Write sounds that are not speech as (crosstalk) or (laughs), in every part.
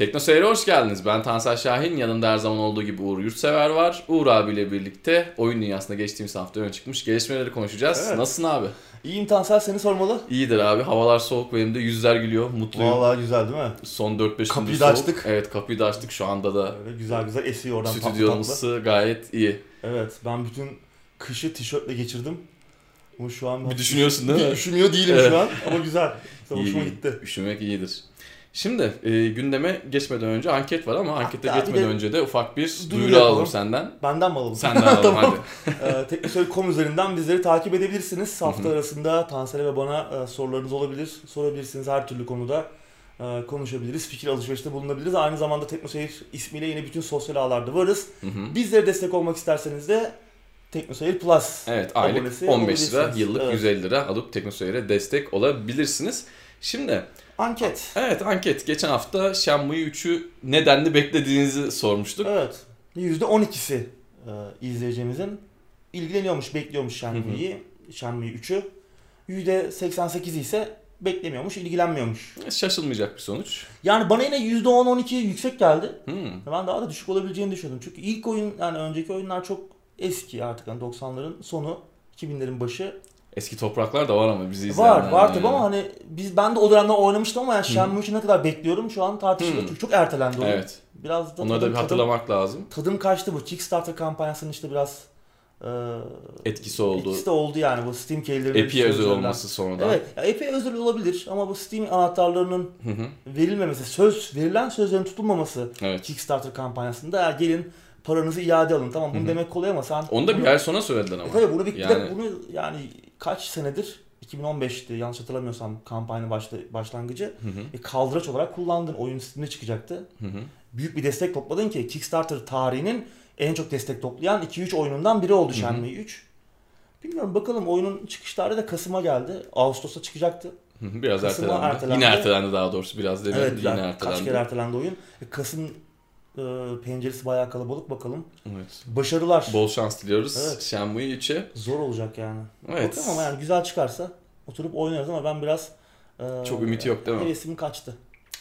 Tekno Seyir'e hoş geldiniz. Ben Tansel Şahin. Yanımda her zaman olduğu gibi Uğur Yurtsever var. Uğur abiyle birlikte oyun dünyasında geçtiğimiz hafta öne çıkmış gelişmeleri konuşacağız. Evet. Nasılsın abi? İyiyim Tansel seni sormalı. İyidir abi. Havalar soğuk. Benim de yüzler gülüyor. Mutluyum. Vallahi güzel değil mi? Son 4-5 gündür Kapıyı soğuk. da açtık. Evet kapıyı da açtık. Şu anda da Öyle güzel güzel esiyor oradan tatlı tatlı. stüdyomuz gayet iyi. Evet ben bütün kışı tişörtle geçirdim. Ama şu an Bir düşünüyorsun değil mi? Düşünüyor değilim Evet. şu an ama güzel. Güzel, Hoşuma İyi, gitti. Üşümek iyidir. Şimdi e, gündeme geçmeden önce anket var ama ankete Hatta geçmeden de önce de ufak bir duyuru duyuru alalım senden. Benden mi alalım? Senden (laughs) alalım tamam. hadi. Ee, Teknosöy.com üzerinden bizleri takip edebilirsiniz. Hafta arasında Tansel'e ve bana e, sorularınız olabilir. Sorabilirsiniz her türlü konuda. e, konuşabiliriz, fikir alışverişte bulunabiliriz. Aynı zamanda Teknoseyir ismiyle yine bütün sosyal ağlarda varız. Bizlere destek olmak isterseniz de Teknoseyir Plus Evet aylık abonesi 15 lira, yıllık Evet. 150 lira alıp Teknoseyir'e destek olabilirsiniz. Şimdi Anket. evet anket geçen hafta Shenmue 3'ü nedenli beklediğinizi sormuştuk. Evet. %12'si e, izleyicimizin ilgileniyormuş, bekliyormuş Shenmue'yi, Shenmue 3'ü. %88'i ise beklemiyormuş, ilgilenmiyormuş. Şaşılmayacak bir sonuç. Yani bana yine %10-12 yüksek geldi. Hmm. Ben daha da düşük olabileceğini düşünüyordum. Çünkü ilk oyun yani önceki oyunlar çok eski artık hani 90'ların sonu 2000'lerin başı. Eski topraklar da var ama bizi izleyenler. Var var yani. tabi ama hani biz ben de o dönemde oynamıştım ama yani Shenmue 3'ü ne kadar bekliyorum şu an tartışılıyor. Çünkü çok ertelendi oyun. Evet. Biraz da Onları da tadım, bir tadım, hatırlamak lazım. tadım kaçtı bu. Kickstarter kampanyasının işte biraz e, Etkisi oldu. etkisi de oldu yani bu Steam keylerinin Epi'ye özel sözlerinden. olması sonradan. Evet. Ya epey özel olabilir ama bu Steam anahtarlarının Hı hı. verilmemesi, söz verilen sözlerin tutulmaması Evet. Kickstarter kampanyasında ya gelin paranızı iade alın. Tamam bunu Hı hı. demek kolay ama sen Onu da bir bunu- ay sonra söylediler ama. E tabii bunu bir, bir Yani- bunu yani kaç senedir 2015'ti yanlış hatırlamıyorsam kampanya başla, başlangıcı. Hı hı. E, kaldıraç olarak kullandın. Oyun Steam'de çıkacaktı. Hı hı. Büyük bir destek topladın ki Kickstarter tarihinin en çok destek toplayan 2-3 oyunundan biri oldu. Shenmue 3. Bilmiyorum bakalım oyunun çıkış tarihi de Kasım'a geldi. Ağustos'a çıkacaktı. Biraz Kasım'a ertelendi. ertelendi. Yine ertelendi daha doğrusu biraz demeyelim. Evet Yine ertelendi. kaç kere ertelendi oyun. E, Kasım e, penceresi bayağı kalabalık bakalım. Evet. Başarılar. Bol şans diliyoruz Evet. Shenmue 3'e. Zor olacak yani. Evet. Bakalım ama yani güzel çıkarsa oturup oynarız ama ben biraz e, Çok ümit yok değil mi? Hevesim kaçtı.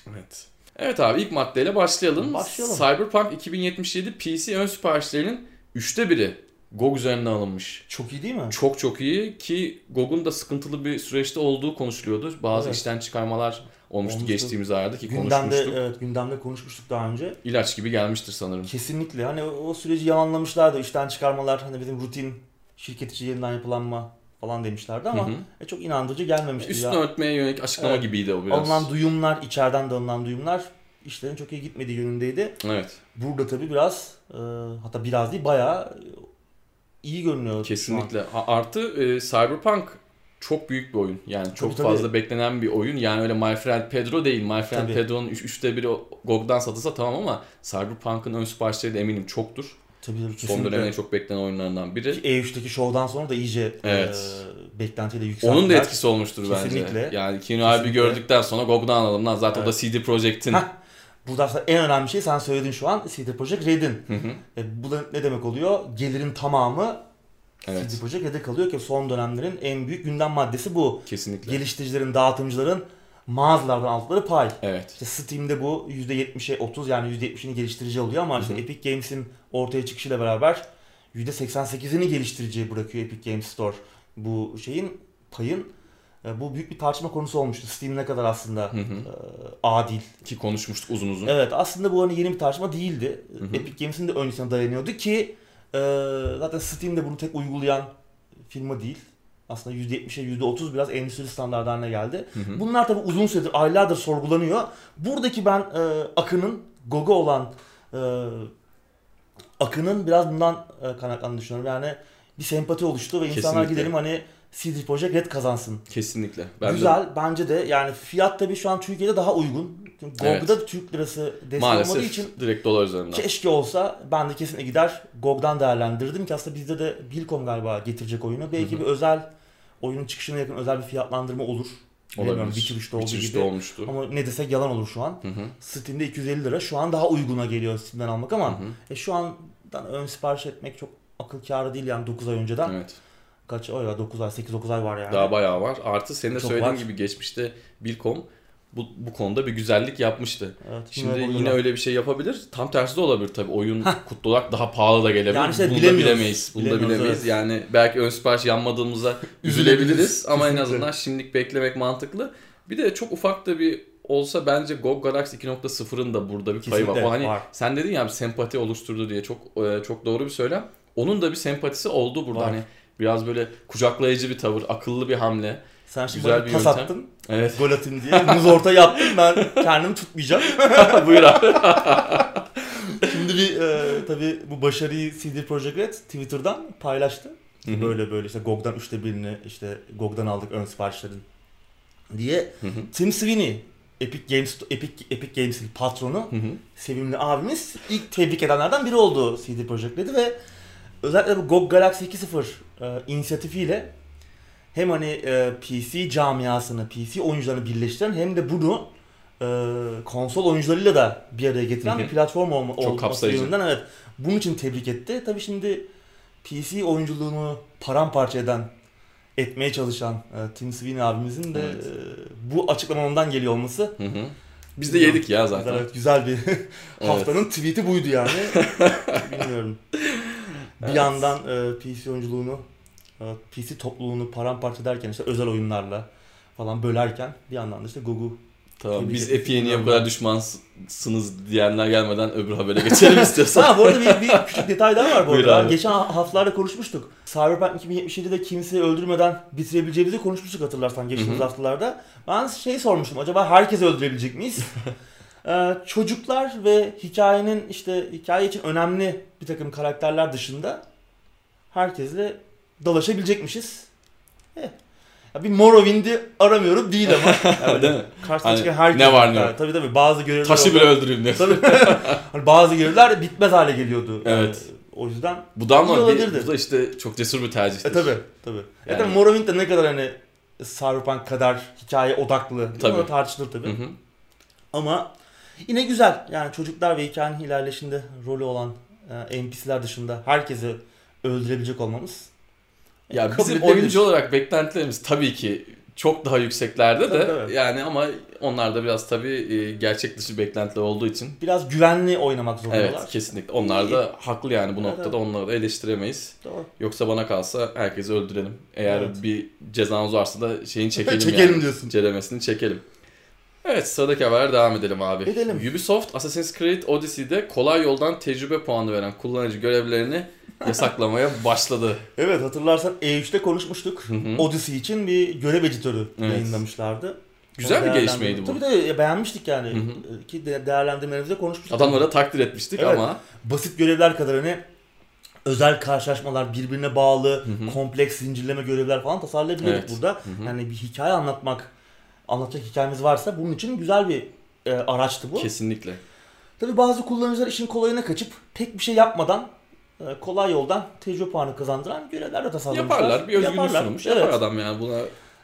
Evet. Evet abi ilk maddeyle başlayalım. Başlayalım. Cyberpunk 2077 PC ön siparişlerinin üçte biri GOG üzerinden alınmış. Çok iyi değil mi? Çok çok iyi ki GOG'un da sıkıntılı bir süreçte olduğu konuşuluyordu. Bazı Evet. işten çıkarmalar olmuştu, Olmuştu. geçtiğimiz aylarda ki Gündemde konuşmuştuk. evet gündemde konuşmuştuk daha önce. İlaç gibi gelmiştir sanırım. Kesinlikle. Hani o o süreci yalanlamışlardı. işten çıkarmalar hani bizim rutin şirket içi yeniden yapılanma falan demişlerdi ama Hı hı. e, çok inandırıcı gelmemişti. Üstünü ya. örtmeye yönelik açıklama Evet. gibiydi o biraz. Alınan duyumlar, içeriden de alınan duyumlar işlerin çok iyi gitmediği yönündeydi. Evet. Burada tabii biraz e, hatta biraz değil bayağı e, iyi görünüyor. şu an. Kesinlikle. A- Artı e, Cyberpunk çok büyük bir oyun. Yani çok tabii. fazla beklenen bir oyun. Yani öyle My Friend Pedro değil. My Friend Tabii. Pedro'nun 3'te biri GOG'dan satılsa tamam ama Cyberpunk'ın ön siparişleri de eminim çoktur. Tabii tabii Son kesinlikle. dönemin en çok beklenen oyunlarından biri. Ki E3'teki şovdan sonra da iyice Evet. e, beklentiyi de yükselttiler. Onun da etkisi olmuştur Kesinlikle. bence. Yani Keanu abi gördükten sonra GOG'dan alalım lan. Zaten o da CD Projekt'in. Heh. Burada aslında en önemli şey sen söyledin şu an CD Projekt Red'in. Hı hı. E, bu da ne demek oluyor? Gelirin tamamı Evet. CD Projekt Red'e kalıyor ki son dönemlerin en büyük gündem maddesi bu. Kesinlikle. Geliştiricilerin, dağıtımcıların mağazalardan aldıkları pay. Evet. İşte Steam'de bu %70'e 30 yani %70'ini geliştirici alıyor ama işte. Epic Games'in ortaya çıkışıyla beraber %88'ini geliştiriciye bırakıyor Epic Games Store bu şeyin payın. E, Bu büyük bir tartışma konusu olmuştu. Steam ne kadar aslında Hı hı. e, adil. Ki konuşmuştuk uzun uzun. Evet aslında bu hani yeni bir tartışma değildi. Hı hı. Epic Games'in de öncesine dayanıyordu ki e, zaten Steam'de bunu tek uygulayan firma değil. Aslında %70'e %30 biraz endüstri standartı haline geldi. Hı hı. Bunlar tabi uzun süredir, aylardır sorgulanıyor. Buradaki ben e, Akın'ın, GOG'a olan e, Akın'ın biraz bundan e, kaynaklandığını düşünüyorum. Yani bir sempati oluştu ve insanlar Kesinlikle. gidelim hani CD Projekt Red kazansın. Kesinlikle. Ben de Güzel bence de yani fiyat tabi şu an Türkiye'de daha uygun. Çünkü Evet. GOG'da Türk lirası destek olmadığı maalesef için direkt dolar üzerinden. keşke olsa ben de kesinlikle gider GOG'dan değerlendirdim ki aslında bizde de Bilkom galiba getirecek oyunu. Belki Hı hı. bir özel oyunun çıkışına yakın özel bir fiyatlandırma olur. Olabilir. Witcher 3'te olduğu Witcher 3'te gibi. olmuştu. Ama ne desek yalan olur şu an. Hı hı. Steam'de 250 lira şu an daha uyguna geliyor Steam'den almak Hı ama hı. e, şu andan ön sipariş etmek çok akıl kârı değil yani 9 ay önceden. Evet. Kaç ay var 9 ay 8-9 ay var yani. Daha bayağı var. Artı senin de Çok söylediğin var. gibi geçmişte Bilkom bu, bu konuda bir güzellik yapmıştı. Evet, Şimdi yine yine öyle bir şey yapabilir. Tam tersi de olabilir tabii. Oyun kutlu olarak daha pahalı da gelebilir. Yani işte Bunu da bilemeyiz. Bunu da bilemeyiz. evet. Yani belki ön sipariş yanmadığımızda (laughs) Üzülebiliriz. ama en Kesinlikle. azından şimdilik beklemek mantıklı. Bir de çok ufak da bir olsa bence GOG Galaxy 2.0'ın da burada bir payı var. Kesinlikle O hani var. sen dedin ya bir sempati oluşturdu diye çok e, çok doğru bir söylem. Onun da bir sempatisi oldu burada. Var. Hani biraz böyle kucaklayıcı bir tavır, akıllı bir hamle. Sen şimdi Güzel bir pas yöntem. attın. Evet. Gol atayım diye. Muz orta yaptım. Ben kendimi tutmayacağım. (laughs) Buyur abi. (laughs) Şimdi bir e, tabii bu başarıyı CD Projekt Red Twitter'dan paylaştı. Hı hı. Böyle böyle işte GOG'dan üçte birini işte GOG'dan aldık ön siparişlerin diye. Hı hı. Tim Sweeney Epic Games Epic Epic Games'in patronu Hı hı. sevimli abimiz ilk tebrik edenlerden biri oldu CD Projekt Red'i ve özellikle bu GOG Galaxy 2.0 e, inisiyatifiyle hem hani e, PC camiasını, PC oyuncularını birleştiren hem de bunu e, konsol oyuncularıyla da bir araya getiren Hı hı. bir platform olma, Çok olması kapsayıcı. yönünden evet. Bunun için tebrik etti. Tabii şimdi PC oyunculuğunu paramparça eden etmeye çalışan e, Tim Sweeney abimizin de Evet. e, bu açıklamanın ondan geliyor olması Hı hı. Biz de yedik ya zaten. Evet, güzel bir (laughs) haftanın tweet'i buydu yani. (laughs) Bilmiyorum. Bir Evet. yandan e, PC oyunculuğunu, PC topluluğunu paramparça ederken işte özel oyunlarla falan bölerken bir yandan da işte Gogu Tamam biz ederim. Epi'ye niye bu kadar düşmansınız diyenler gelmeden öbür habere geçelim (laughs) istiyorsan. Ha bu arada bir, bir küçük detay daha var bu arada. Geçen haftalarda konuşmuştuk. Cyberpunk 2077'de kimseyi öldürmeden bitirebileceğimizi konuşmuştuk hatırlarsan geçtiğimiz Hı hı. haftalarda. Ben şey sormuştum acaba herkesi öldürebilecek miyiz? (laughs) Ee, çocuklar ve hikayenin işte hikaye için önemli bir takım karakterler dışında herkesle dalaşabilecekmişiz. Eh. Ya bir Morrowind'i aramıyorum değil ama. (laughs) Yani Değil mi? Karşısına Hani çıkan herkes. ne var ne yok. Tabii tabii bazı görevler Taşı bile öldüreyim diyor. Tabii. (laughs) Hani bazı görevler bitmez hale geliyordu. Yani Evet. o yüzden Bu da ama bu da işte çok cesur bir tercihtir. e tabi tabi. E Yani- tabi Morrowind de ne kadar hani Cyberpunk kadar hikaye odaklı. Tabii. O da tartışılır tabi. Hı hı. Ama yine güzel. Yani çocuklar ve hikayenin ilerleşinde rolü olan e, NPC'ler dışında herkesi öldürebilecek olmamız. Ya Kabul bizim edilebilir. oyuncu olarak beklentilerimiz tabii ki çok daha yükseklerde de Tabii, yani ama onlar da biraz tabii e, gerçek dışı beklentiler olduğu için Biraz güvenli oynamak zorundalar. evet kesinlikle onlar da haklı yani bu Evet, noktada evet. onları da eleştiremeyiz. Doğru. Yoksa bana kalsa herkesi öldürelim. Eğer Evet. bir cezanız varsa da şeyin çekelim, (laughs) Çekelim yani. diyorsun. Ceremesini çekelim. Evet sıradaki haber devam edelim abi. Edelim. Ubisoft Assassin's Creed Odyssey'de kolay yoldan tecrübe puanı veren kullanıcı görevlerini yasaklamaya başladı. Evet hatırlarsan E3'te konuşmuştuk. Hı hı. Odyssey için bir görev editörü Evet. yayınlamışlardı. Güzel bir gelişmeydi bu. Tabii de beğenmiştik yani. Hı hı. Ki de değerlendirmelerimizde konuşmuştuk. Adamlara takdir etmiştik Evet. ama Basit görevler kadar hani özel karşılaşmalar, birbirine bağlı, Hı hı. kompleks zincirleme görevler falan tasarlayabiliyorduk Evet. burada. Hı hı. Yani bir hikaye anlatmak, anlatacak hikayemiz varsa bunun için güzel bir e, araçtı bu. kesinlikle. Tabii bazı kullanıcılar işin kolayına kaçıp tek bir şey yapmadan kolay yoldan tecrübe puanı kazandıran görevler de tasarlamışlar. Yaparlar. Bir özgürlük Yaparlar. sunulmuş. Evet. Yapar adam yani buna.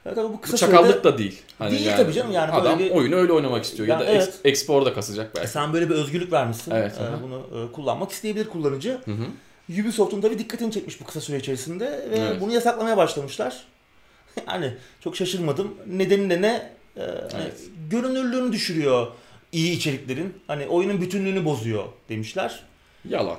Evet, tabii bu Bu kısa çakallık sürede da değil. Hani Değil tabii canım, yani böyle adam bir- oyunu öyle oynamak istiyor. Yani ya da evet. expo orada kasacak E, belki. sen böyle bir özgürlük vermişsin. Evet, E, aha. bunu e, kullanmak isteyebilir kullanıcı. Hı hı. Ubisoft'un tabii dikkatini çekmiş bu kısa süre içerisinde ve Evet. bunu yasaklamaya başlamışlar. (laughs) yani çok şaşırmadım. Nedeni de ne? Ee, hani Evet. görünürlüğünü düşürüyor iyi içeriklerin. Hani oyunun bütünlüğünü bozuyor demişler. Yalan.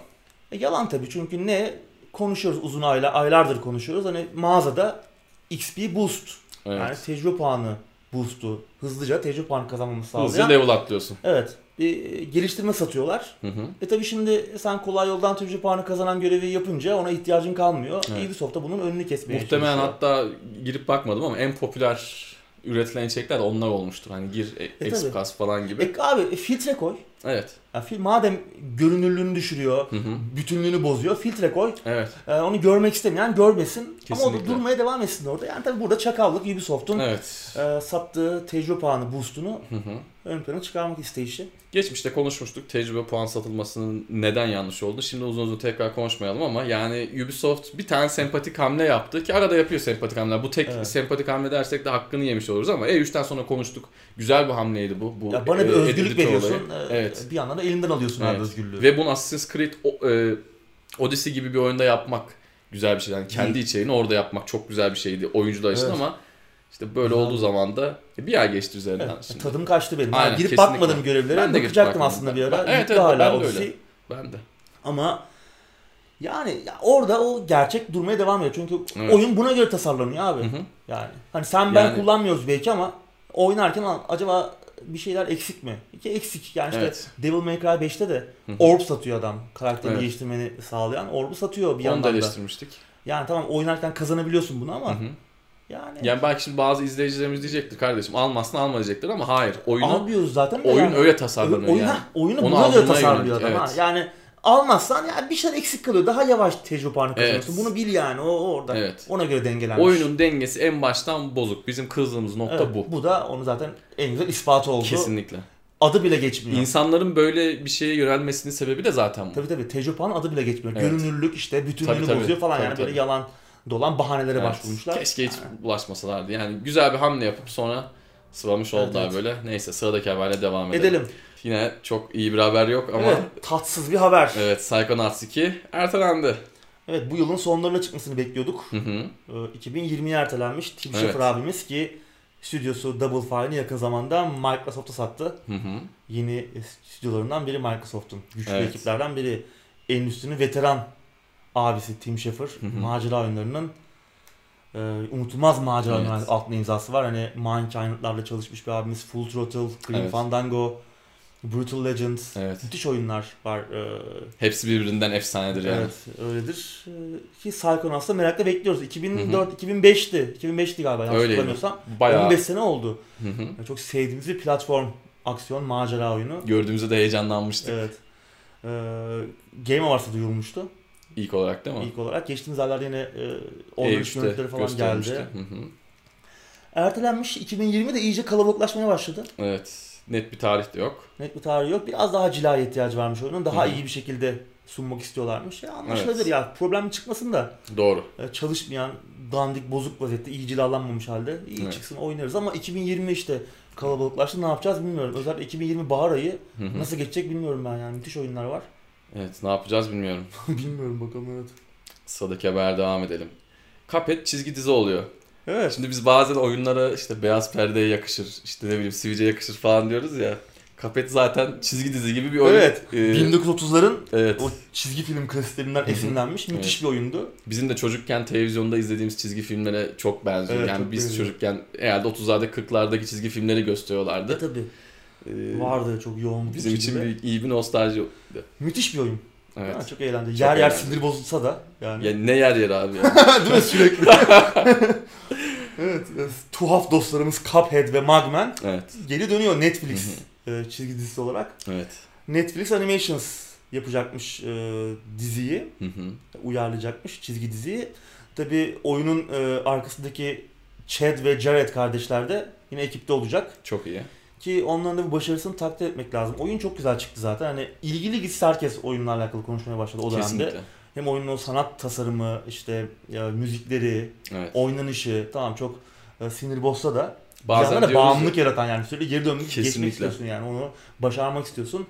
E, yalan tabii çünkü ne? Konuşuyoruz uzun aylar, aylardır konuşuyoruz. Hani mağazada XP boost. Evet. Yani tecrübe puanı boost'u hızlıca tecrübe puanı kazanmamızı Hızlı sağlayan. level atlıyorsun. Evet. Bir geliştirme satıyorlar. Hı hı. E tabi şimdi sen kolay yoldan tecrübe puanı kazanan görevi yapınca ona ihtiyacın kalmıyor. Evet. Ubisoft da bunun önünü kesmeye Muhtemelen hatta girip bakmadım ama en popüler üretilen içerikler de onlar olmuştur. Hani gir e, tabii. Express falan gibi. E abi e, filtre koy. Evet. Ya, fil, madem görünürlüğünü düşürüyor, Hı hı. bütünlüğünü bozuyor, filtre koy. Evet. E, onu görmek istemeyen görmesin. Ama o Kesinlikle. durmaya devam etsin orada. Yani tabi burada çakallık Ubisoft'un Evet. e, sattığı tecrübe puanı boost'unu Hı hı. ön plana çıkarmak isteyişi. Geçmişte konuşmuştuk tecrübe puan satılmasının neden yanlış olduğunu. Şimdi uzun uzun tekrar konuşmayalım ama yani Ubisoft bir tane sempatik hamle yaptı ki arada yapıyor sempatik hamleler. Bu tek Evet. sempatik hamle dersek de hakkını yemiş oluruz ama E3'ten sonra konuştuk. Güzel bir hamleydi bu. bu Ya bana bir e, özgürlük veriyorsun. olayı. e, Evet. Bir yandan da elinden alıyorsun abi Evet. özgürlüğü. Ve bunu Assassin's Creed o- e, Odyssey gibi bir oyunda yapmak güzel bir şey. Yani kendi içeriğini orada yapmak çok güzel bir şeydi oyuncular için Evet. ama İşte böyle Güzel. olduğu zaman da e, bir ay geçti üzerinden Evet, şimdi. tadım kaçtı benim. Aynen, Yani girip kesinlikle. bakmadım görevlere. Ben de Bakacaktım aslında bir ara. Ben- evet, evet, hala ben de öyle. Ben de. Ama yani ya orada o gerçek durmaya devam ediyor. Çünkü Evet. oyun buna göre tasarlanıyor abi. Hı hı. Yani hani sen ben Yani- kullanmıyoruz belki ama oynarken "Lan acaba bir şeyler eksik mi? İki eksik yani işte Evet. Devil May Cry 5'te de orb satıyor adam. Karakterini Evet. geliştirmeni sağlayan orb'u satıyor bir Onu da yandan da. eleştirmiştik. Yani tamam oynarken kazanabiliyorsun bunu ama Hı hı. yani, Yani belki şimdi bazı izleyicilerimiz diyecektir kardeşim almazsın alma diyecektir ama hayır. Oyunu almıyoruz zaten. oyun yani. öyle tasarlanıyor oyun, yani. ha, oyunu Onu buna göre tasarlıyor adam. ha. evet. Yani almazsan ya bir şeyler eksik kalıyor. Daha yavaş tecrübe puanı kazanıyorsun. Evet. Bunu bil yani o o orada. Evet. Ona göre dengelenmiş. Oyunun dengesi en baştan bozuk. Bizim kızdığımız nokta Evet, bu. Bu da onu zaten en güzel ispatı oldu. Kesinlikle. Adı bile geçmiyor. İnsanların böyle bir şeye yönelmesinin sebebi de zaten bu. Tabii tabii tecrübe puanı adı bile geçmiyor. Evet. Görünürlük işte bütünlüğünü Tabii, tabii. bozuyor falan Tabii, yani böyle tabii. yalan dolan bahanelere Evet. başvurmuşlar. Keşke hiç Yani bulaşmasalardı. Yani güzel bir hamle yapıp sonra sıvamış Evet, oldular evet. böyle. Neyse sıradaki haberle devam edelim. Edelim. Yine çok iyi bir haber yok ama Evet, tatsız bir haber. evet Psychonauts 2 ertelendi. Evet bu yılın sonlarına çıkmasını bekliyorduk. Hı hı. Ee, 2020'ye ertelenmiş. Tim Evet. Schafer abimiz ki stüdyosu Double Fine'i yakın zamanda Microsoft'a sattı. Hı hı. Yeni stüdyolarından biri Microsoft'un. Güçlü Evet. ekiplerden biri. Endüstrinin veteran abisi Tim Schafer. Hı hı. Macera oyunlarının e, unutulmaz macera Evet. altında imzası var. Hani Mankind'larla çalışmış bir abimiz. Full Throttle, Grim Evet. Fandango, Brutal Legends. Evet. Müthiş oyunlar var. Ee, Hepsi birbirinden efsanedir yani. Evet öyledir. Ee, Ki Psychonauts'ta merakla bekliyoruz. 2004 2005'ti. 2005'ti galiba yanlış Öyleydi. hatırlamıyorsam. Bayağı 15 sene oldu. Hı hı. Yani Çok sevdiğimiz bir platform aksiyon macera oyunu. gördüğümüzde de heyecanlanmıştık Evet. Ee, Game Awards'ta duyurulmuştu ilk olarak değil mi? ilk olarak. Geçtiğimiz aylarda yine e, oynanış E3'te görüntüleri falan geldi. Hı hı. Ertelenmiş 2020'de iyice kalabalıklaşmaya başladı. Evet. Net bir tarih de yok. Net bir tarihi yok. Biraz daha cilaya ihtiyacı varmış oyunun. Daha Hı hı. iyi bir şekilde sunmak istiyorlarmış. Ya anlaşılabilir Evet. ya. Problem çıkmasın da. Doğru. E, çalışmayan, dandik, bozuk vaziyette, iyi cilalanmamış halde iyi Evet. çıksın oynarız ama 2020 işte kalabalıklaştı ne yapacağız bilmiyorum. Özellikle 2020 bahar ayı Hı hı. nasıl geçecek bilmiyorum ben yani müthiş oyunlar var. (laughs) Evet ne yapacağız bilmiyorum. bilmiyorum bakalım evet. Sıradaki haber devam edelim. Cuphead çizgi dizi oluyor. Evet. Şimdi biz bazen oyunlara işte beyaz perdeye yakışır, işte ne bileyim sivilce yakışır falan diyoruz ya. Cuphead zaten çizgi dizi gibi bir oyun. Evet. Ee, 1930'ların evet. o çizgi film klasiklerinden esinlenmiş müthiş bir oyundu. Bizim de çocukken televizyonda izlediğimiz çizgi filmlere çok benziyor. Evet, yani çok biz benziyor. çocukken herhalde 30'larda 40'lardaki çizgi filmleri E gösteriyorlardı. tabi Ee, vardı çok yoğun bir Bizim için bir, iyi bir nostalji. Müthiş bir oyun. Evet. Ha, çok eğlendi. Çok yer yer eğlendi. sinir bozulsa da yani. Ya ne yer yer abi ya. (laughs) Değil mi sürekli? (laughs) evet. e, Tuhaf dostlarımız Cuphead ve Magman evet. geri dönüyor Netflix e, çizgi dizisi olarak. Evet. Netflix Animations yapacakmış e, diziyi, Hı hı. uyarlayacakmış çizgi diziyi. Tabi oyunun e, arkasındaki Chad ve Jared kardeşler de yine ekipte olacak. Çok iyi. Ki onların da bu başarısını takdir etmek lazım. Oyun çok güzel çıktı zaten. Hani ilgili gitsi herkes oyunla alakalı konuşmaya başladı o dönemde. Kesinlikle. Hem oyunun o sanat tasarımı, işte ya, müzikleri, Evet. oynanışı tamam çok e, sinir bozsa da Bazen bir da diyoruz ya- bağımlılık yaratan yani sürekli geri dönmek geçmek Kesinlikle. istiyorsun yani onu başarmak istiyorsun.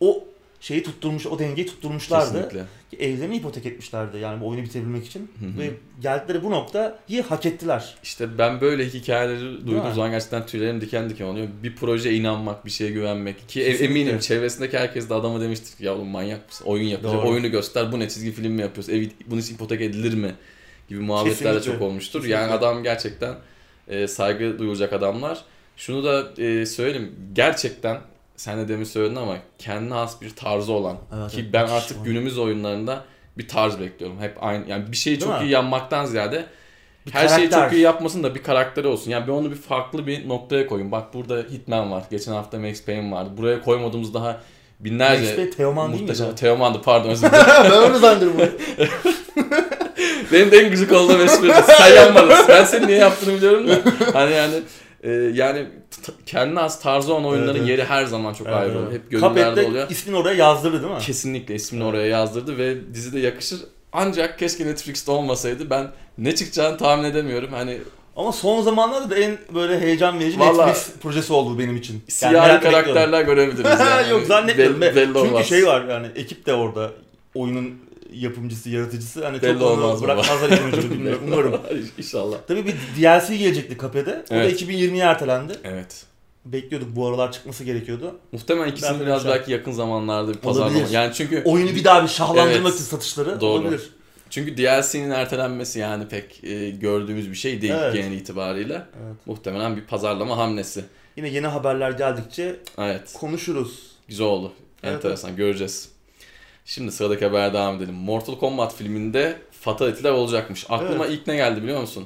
O şeyi tutturmuş, o dengeyi tutturmuşlardı. Kesinlikle. Evlerini ipotek etmişlerdi yani bu oyunu bitirebilmek için. Hı hı. Ve geldikleri bu noktayı hak ettiler. İşte ben böyle hikayeleri duyduğum zaman gerçekten tüylerim diken diken oluyor. Bir projeye inanmak, bir şeye güvenmek. Ki e- Kesinlikle. eminim çevresindeki herkes de adama demiştir ki ya oğlum manyak mısın? Oyun yapacak. Doğru. Oyunu göster. Bu ne çizgi film mi yapıyorsun? Evi, bunun için ipotek edilir mi? Gibi muhabbetler de çok olmuştur. Kesinlikle. Yani adam gerçekten e, saygı duyulacak adamlar. Şunu da e, söyleyeyim. Gerçekten sen de demin söyledin ama kendine has bir tarzı olan Evet, ki evet, ben artık oyun. günümüz oyunlarında bir tarz bekliyorum. Hep aynı yani bir şeyi Değil çok mi? iyi yapmaktan ziyade Bir her şeyi karakter. çok iyi yapmasın da bir karakteri olsun. Yani ben onu bir farklı bir noktaya koyayım. Bak burada Hitman var. Geçen hafta Max Payne vardı. Buraya koymadığımız daha Max binlerce Payne Teoman değil mi? muhteşem. Teoman'dı pardon özür (laughs) dilerim. ben öyle zannediyorum. (laughs) Benim de en gıcık olduğum espri. Sen yapmadın. Ben senin niye yaptığını biliyorum da. Hani yani e, yani kendine az tarzı olan oyunların Evet, evet. yeri her zaman çok ayrı oluyor. Hep gönüllerde de oluyor. ismini oraya yazdırdı değil mi? Kesinlikle ismini oraya yazdırdı ve dizide yakışır. Ancak keşke Netflix'te olmasaydı. Ben ne çıkacağını tahmin edemiyorum. Hani Ama son zamanlarda da en böyle heyecan verici Vallahi- Netflix projesi oldu benim için. merakla bekliyorum. karakterler görebiliriz (laughs) yani. Yok zannetmiyorum. Belli, belli Çünkü olmaz. şey var yani ekip de orada oyunun yapımcısı, yaratıcısı. Hani Belli çok olmaz bırakmazlar ilk bilmiyorum. (laughs) Umarım. İnşallah. Tabii bir DLC gelecekti kafede. O da Evet. 2020'ye ertelendi. Evet. Bekliyorduk bu aralar çıkması gerekiyordu. Muhtemelen ikisini Ben biraz şey- belki yakın zamanlarda bir pazarlama. Olabilir. Yani çünkü Oyunu bir daha bir şahlandırmak Evet. için satışları Doğru. olabilir. çünkü DLC'nin ertelenmesi yani pek e, gördüğümüz bir şey değil Evet. genel itibariyle. Evet. Muhtemelen bir pazarlama hamlesi. Yine yeni haberler geldikçe Evet. konuşuruz. Güzel oldu. Evet, Enteresan. Göreceğiz. Şimdi sıradaki habere devam edelim. Mortal Kombat filminde fatality'ler olacakmış. Aklıma ilk ne geldi biliyor musun?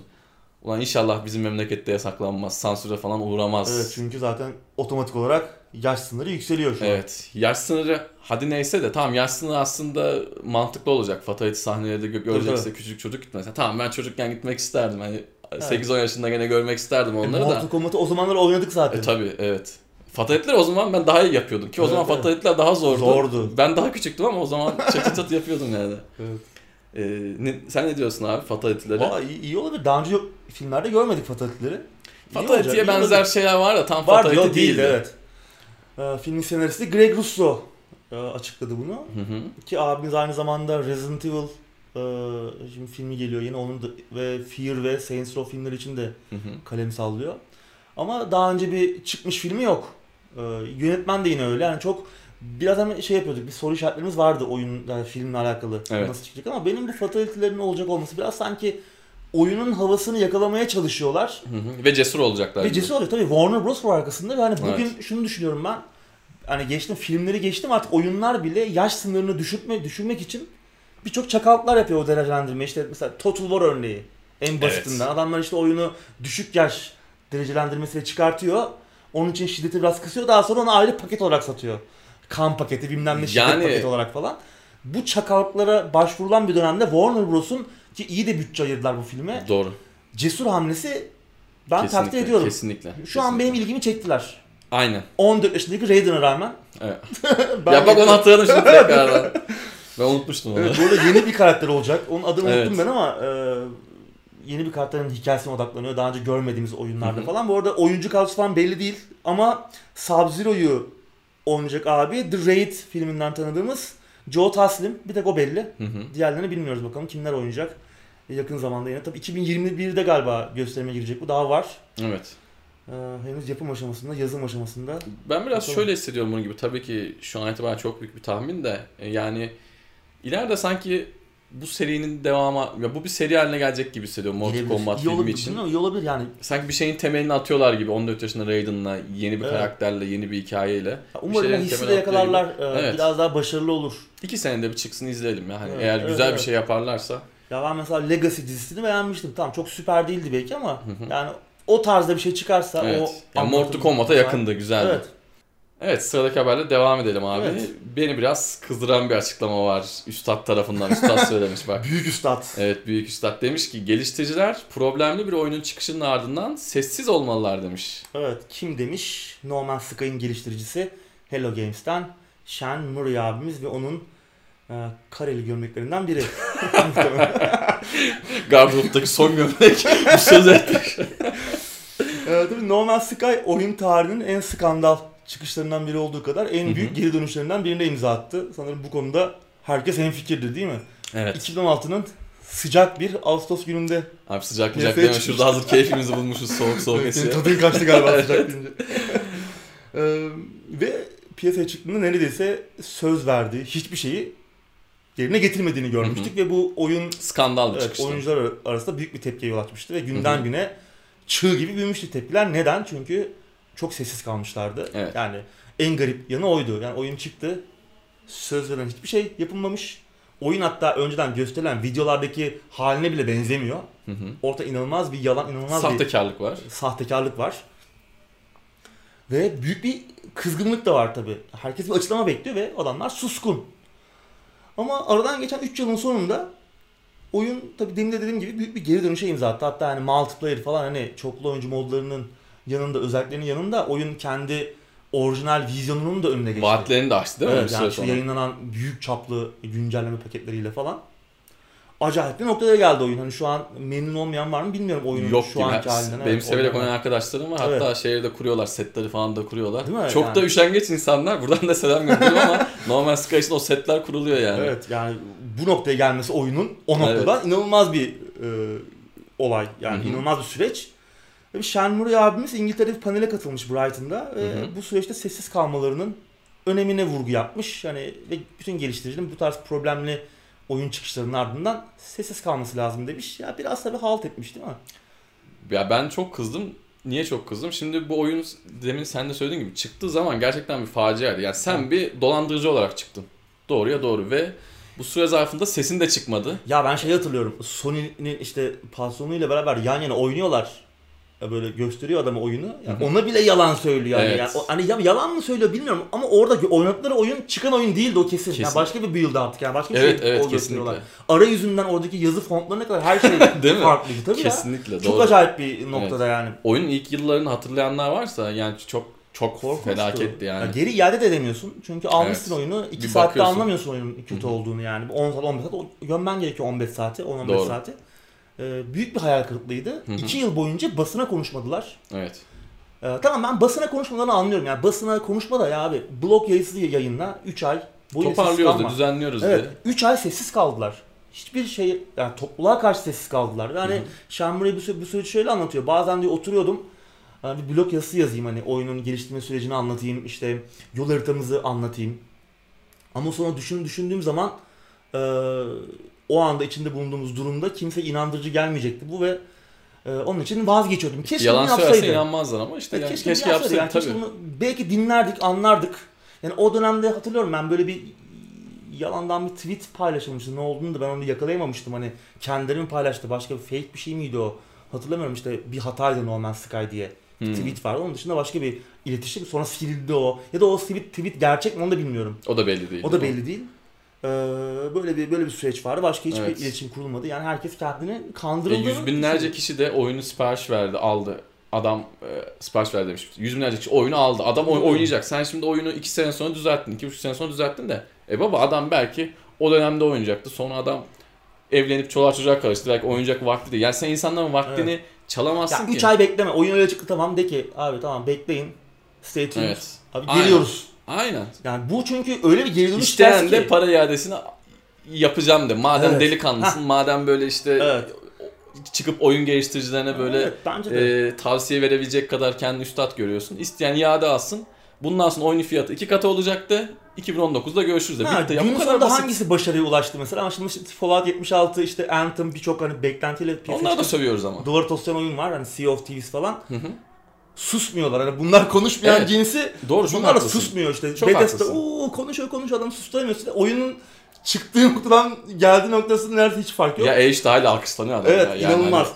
Ulan inşallah bizim memlekette yasaklanmaz, sansüre falan uğramaz. Evet çünkü zaten otomatik olarak yaş sınırı yükseliyor şu an. Evet. Yaş sınırı hadi neyse de tamam yaş sınırı aslında mantıklı olacak. Fatality sahneleri de gö- görecekse tabii. küçük çocuk gitmese. Tamam ben çocukken gitmek isterdim. Hani Evet. 8-10 yaşında gene görmek isterdim E, onları da. Mortal Kombat'ı o zamanlar oynadık zaten. E tabi evet. Fatality'ler o zaman ben daha iyi yapıyordum. Ki o Evet, zaman evet. fatality'ler daha zordu. Zordu. Ben daha küçüktüm ama o zaman çatı çatı yapıyordum yani. (laughs) Evet. Ee, ne- sen ne diyorsun abi fatality'lere? Valla iyi, iyi olabilir. Daha önce yok, filmlerde görmedik olacak, Fatality'ye benzer olabilir. şeyler var da tam Var fatality değil evet. Ee, filmin senaristi Greg Russo e, açıkladı bunu. Hı hı. Ki abimiz aynı zamanda Resident Evil e, şimdi filmi geliyor yine onun da ve Fear ve Saints Row filmleri için de Hı hı. kalem sallıyor. Ama daha önce bir çıkmış filmi yok. Ee, yönetmen de yine öyle. Yani çok biraz hani şey yapıyorduk. Bir soru işaretlerimiz vardı oyun yani filmle alakalı. Evet. Nasıl çıkacak ama benim bu fatality'lerin olacak olması biraz sanki oyunun havasını yakalamaya çalışıyorlar. Hı hı. Ve cesur olacaklar. Ve gibi. cesur oluyor. Tabii Warner Bros var arkasında ve hani bugün Evet. şunu düşünüyorum ben. Hani geçtim filmleri geçtim artık oyunlar bile yaş sınırını düşürtme, düşürmek için birçok çakallıklar yapıyor o derecelendirme. İşte mesela Total War örneği en basitinden. Adamlar işte oyunu düşük yaş derecelendirmesiyle çıkartıyor. Onun için şiddeti biraz kısıyor. Daha sonra onu ayrı paket olarak satıyor. Kan paketi bilmem ne şiddet Yani- paketi olarak falan. Bu çakallıklara başvurulan bir dönemde Warner Bros'un ki iyi de bütçe ayırdılar bu filme. Doğru. Cesur hamlesi ben kesinlikle, takdir ediyorum. Kesinlikle. Şu an kesinlikle. benim ilgimi çektiler. Aynen. 14 yaşındaki Raiden'a rağmen. Evet. (laughs) ya bak onu hatırladım şimdi tekrardan. (laughs) ben unutmuştum onu. Evet, bu arada yeni bir karakter olacak. Onun adını Evet. unuttum ben ama e, yeni bir karakterin hikayesine odaklanıyor. Daha önce görmediğimiz oyunlarda Hı hı. falan. Bu arada oyuncu kadrosu falan belli değil. Ama Sub-Zero'yu oynayacak abi. The Raid filminden tanıdığımız Joe Taslim. Bir tek o belli. Hı hı. Diğerlerini bilmiyoruz bakalım kimler oynayacak. Yakın zamanda yine. Tabii 2021'de galiba gösterime girecek. Bu daha var. Evet. E, henüz yapım aşamasında, yazım aşamasında. Ben biraz Bakalım. şöyle hissediyorum bunun gibi. Tabii ki şu an itibaren çok büyük bir tahmin de e, yani ileride sanki bu serinin devamı ya bu bir seri haline gelecek gibi hissediyorum Mortal. Kombat İyi filmi olabilir, için. değil mi? İyi olabilir yani. Sanki bir şeyin temelini atıyorlar gibi 14 yaşında Raiden'la yeni bir Evet. karakterle, yeni bir hikayeyle. Umarım hissi de yakalarlar. e, Evet. Biraz daha başarılı olur. İki senede bir çıksın izleyelim ya. Hani Evet, eğer evet, güzel evet. bir şey yaparlarsa. Ya ben mesela Legacy dizisini beğenmiştim. Tamam çok süper değildi belki ama yani o tarzda bir şey çıkarsa evet. o Yani Mortal Kombat'a yakındı, güzeldi. Evet. Evet sıradaki haberle devam edelim abi. Evet. Beni biraz kızdıran bir açıklama var Üstad tarafından. Üstad (laughs) söylemiş bak. Büyük üstad. Evet büyük üstad demiş ki geliştiriciler problemli bir oyunun çıkışının ardından sessiz olmalılar demiş. Evet. Kim demiş? No Man's Sky'ın geliştiricisi Hello Games'ten Shen Murray abimiz ve onun e, kareli gömleklerinden biri. (laughs) Gardırop'taki son gömlek bu söz (laughs) etmiş. e, tabii No Man's Sky oyun tarihinin en skandal çıkışlarından biri olduğu kadar en Hı hı. büyük geri dönüşlerinden birine imza attı. Sanırım bu konuda herkes hemfikirdir değil mi? Evet. 2016'nın sıcak bir Ağustos gününde Abi sıcak sıcak deme şurada hazır keyfimizi bulmuşuz soğuk soğuk esiyor. tadın kaçtı galiba (laughs) sıcak deyince. Ee, ve piyasaya çıktığında neredeyse söz verdiği hiçbir şeyi yerine getirmediğini görmüştük ve bu oyun Skandal evet, çıkıştı. oyuncular arasında büyük bir tepkiye yol açmıştı ve günden Hı hı. güne çığ gibi büyümüştü tepkiler. Neden? Çünkü çok sessiz kalmışlardı. Evet. Yani en garip yanı oydu. Yani oyun çıktı. Söz veren hiçbir şey yapılmamış. Oyun hatta önceden gösterilen videolardaki haline bile benzemiyor. Hı hı. Orta inanılmaz bir yalan, inanılmaz bir Sahtekarlık var. sahtekarlık var. Ve büyük bir kızgınlık da var tabi. Herkes bir açıklama bekliyor ve adamlar suskun. Ama aradan geçen 3 yılın sonunda oyun tabi demin de dediğim gibi büyük bir geri dönüşe imza attı. Hatta hani multiplayer falan hani çoklu oyuncu modlarının yanında özelliklerinin yanında oyun kendi orijinal vizyonunun da önüne geçti. Vaatlerini de açtı değil mi? Evet, yani işte yayınlanan büyük çaplı güncelleme paketleriyle falan. acayip bir noktaya geldi oyun. Hani şu an memnun olmayan var mı bilmiyorum oyunun Yok şu anki halinden. Benim Evet, severek oynayan arkadaşlarım var. Evet. Hatta şehirde kuruyorlar. Setleri falan da kuruyorlar. Değil mi? Çok Yani- da üşengeç insanlar. Buradan da selam gönderiyorum ama (laughs) normal Sky için o setler kuruluyor yani. Evet yani bu noktaya gelmesi oyunun o noktadan inanılmaz bir e, olay. Yani Hı hı. inanılmaz bir süreç. Ve bir Shenmue abimiz İngiltere'de bir panele katılmış Brighton'da. Ve Hı hı. bu süreçte sessiz kalmalarının önemine vurgu yapmış. Yani ve bütün geliştiricilerin bu tarz problemli oyun çıkışlarının ardından sessiz kalması lazım demiş. Ya biraz tabii halt etmiş değil mi? Ya ben çok kızdım. Niye çok kızdım? Şimdi bu oyun demin sen de söylediğin gibi çıktığı zaman gerçekten bir faciaydı. Yani sen bir dolandırıcı olarak çıktın. Doğruya doğru ve bu süre zarfında sesin de çıkmadı. Ya ben şey hatırlıyorum. Sony'nin işte patronuyla beraber yan yana oynuyorlar. Ya böyle gösteriyor adamı oyunu. Ya hı. ona bile yalan söylüyor. Yani. Evet. Yani o- hani ya yalan mı söylüyor bilmiyorum ama orada oynadıkları oyun çıkan oyun değildi o kesin. Kesin. Yani başka bir build artık yani başka bir Evet şey evet gösteriyorlar. kesinlikle. Arayüzünden oradaki yazı fontlarına kadar her şey (laughs) Değil mi? farklıydı tabii ya. Kesinlikle Çok doğru. acayip bir noktada yani. Oyunun ilk yıllarını hatırlayanlar varsa yani çok çok Korkunçtu. felaketti yani. Ya geri iade de edemiyorsun. Çünkü almışsın Evet. oyunu 2 Bir saatte bakıyorsun. anlamıyorsun oyunun kötü Hı hı. olduğunu yani. 10 saat 15 saat o- gömmen gerekiyor 15 saati 10-15 Doğru. saati. Ee, büyük bir hayal kırıklığıydı. Hı hı. 2 yıl boyunca basına konuşmadılar. Evet. Ee, tamam ben basına konuşmalarını anlıyorum. Yani basına konuşma da ya abi blog yazısı yayınla 3 ay boyunca Toparlıyoruz da düzenliyoruz Evet da. 3 ay sessiz kaldılar. Hiçbir şey yani topluluğa karşı sessiz kaldılar. Yani Hı hı. Shenmue bu, sü- bu süreci şöyle anlatıyor. Bazen diyor oturuyordum hani bir blog yazısı yazayım hani oyunun geliştirme sürecini anlatayım işte yol haritamızı anlatayım. Ama sonra düşün düşündüğüm zaman e, o anda içinde bulunduğumuz durumda kimse inandırıcı gelmeyecekti bu ve e, onun için vazgeçiyordum. Keşke Yalan bunu yapsaydı. inanmazlar ama işte Evet, yani keşke, keşke, yapsaydı. Yani tabii. keşke bunu belki dinlerdik, anlardık. Yani o dönemde hatırlıyorum ben böyle bir yalandan bir tweet paylaşılmıştı. Ne olduğunu da ben onu yakalayamamıştım. Hani kendileri mi paylaştı, başka bir fake bir şey miydi o? Hatırlamıyorum işte bir hataydı No Man's Sky diye. Hmm. Tweet vardı. Onun dışında başka bir iletişim. Sonra sildi o. Ya da o tweet, tweet gerçek mi onu da bilmiyorum. O da belli değil. O da belli değil. Ee, böyle bir böyle bir süreç vardı. Başka hiçbir Evet. iletişim kurulmadı. Yani herkes kendini E, kandırıldığını yüz binlerce kişi de oyunu sipariş verdi, aldı. Adam e, sipariş verdi demiş. Yüz binlerce kişi oyunu aldı. Adam oy- oynayacak. Sen şimdi oyunu iki sene sonra düzelttin, iki buçuk sene sonra düzelttin de. E baba adam belki o dönemde oynayacaktı. Sonra adam evlenip çoluğa çocuğa karıştı. Belki oynayacak vakti değil. Yani sen insanların vaktini çalamazsın Ya ki. 3 ay bekleme. Oyun öyle çıktı tamam de ki abi tamam bekleyin. Stay tuned. Evet. Abi Aynen. geliyoruz. Aynen. Yani bu çünkü öyle bir geri dönüş İsteyen de ki. para iadesini yapacağım de. Madem Evet. delikanlısın, madem böyle işte Evet. çıkıp oyun geliştiricilerine böyle Evet, bence de. e, tavsiye verebilecek kadar kendini üstad görüyorsun. İsteyen iade alsın. Bundan sonra oyunun fiyatı iki katı olacaktı. 2019'da görüşürüz de. Ha, Bitti. Ya bu kadar basit. hangisi başarıya ulaştı mesela? Ama şimdi işte Fallout 76 işte Anthem birçok hani beklentiyle piyasaya Onları da çıkan sövüyoruz ama. duvar toslayan oyun var. Hani Sea of Thieves falan. Hı hı. Susmuyorlar. Hani bunlar konuşmayan Evet. cinsi Doğru çok bunlar da haklısın. susmuyor işte. Çok Bethesda ooo konuşuyor konuşuyor adamı susturamıyorsun. Oyunun çıktığı (laughs) noktadan geldiği noktasının neredeyse hiç fark yok. Ya Age de hala alkışlanıyor adam evet ya. Yani inanılmaz.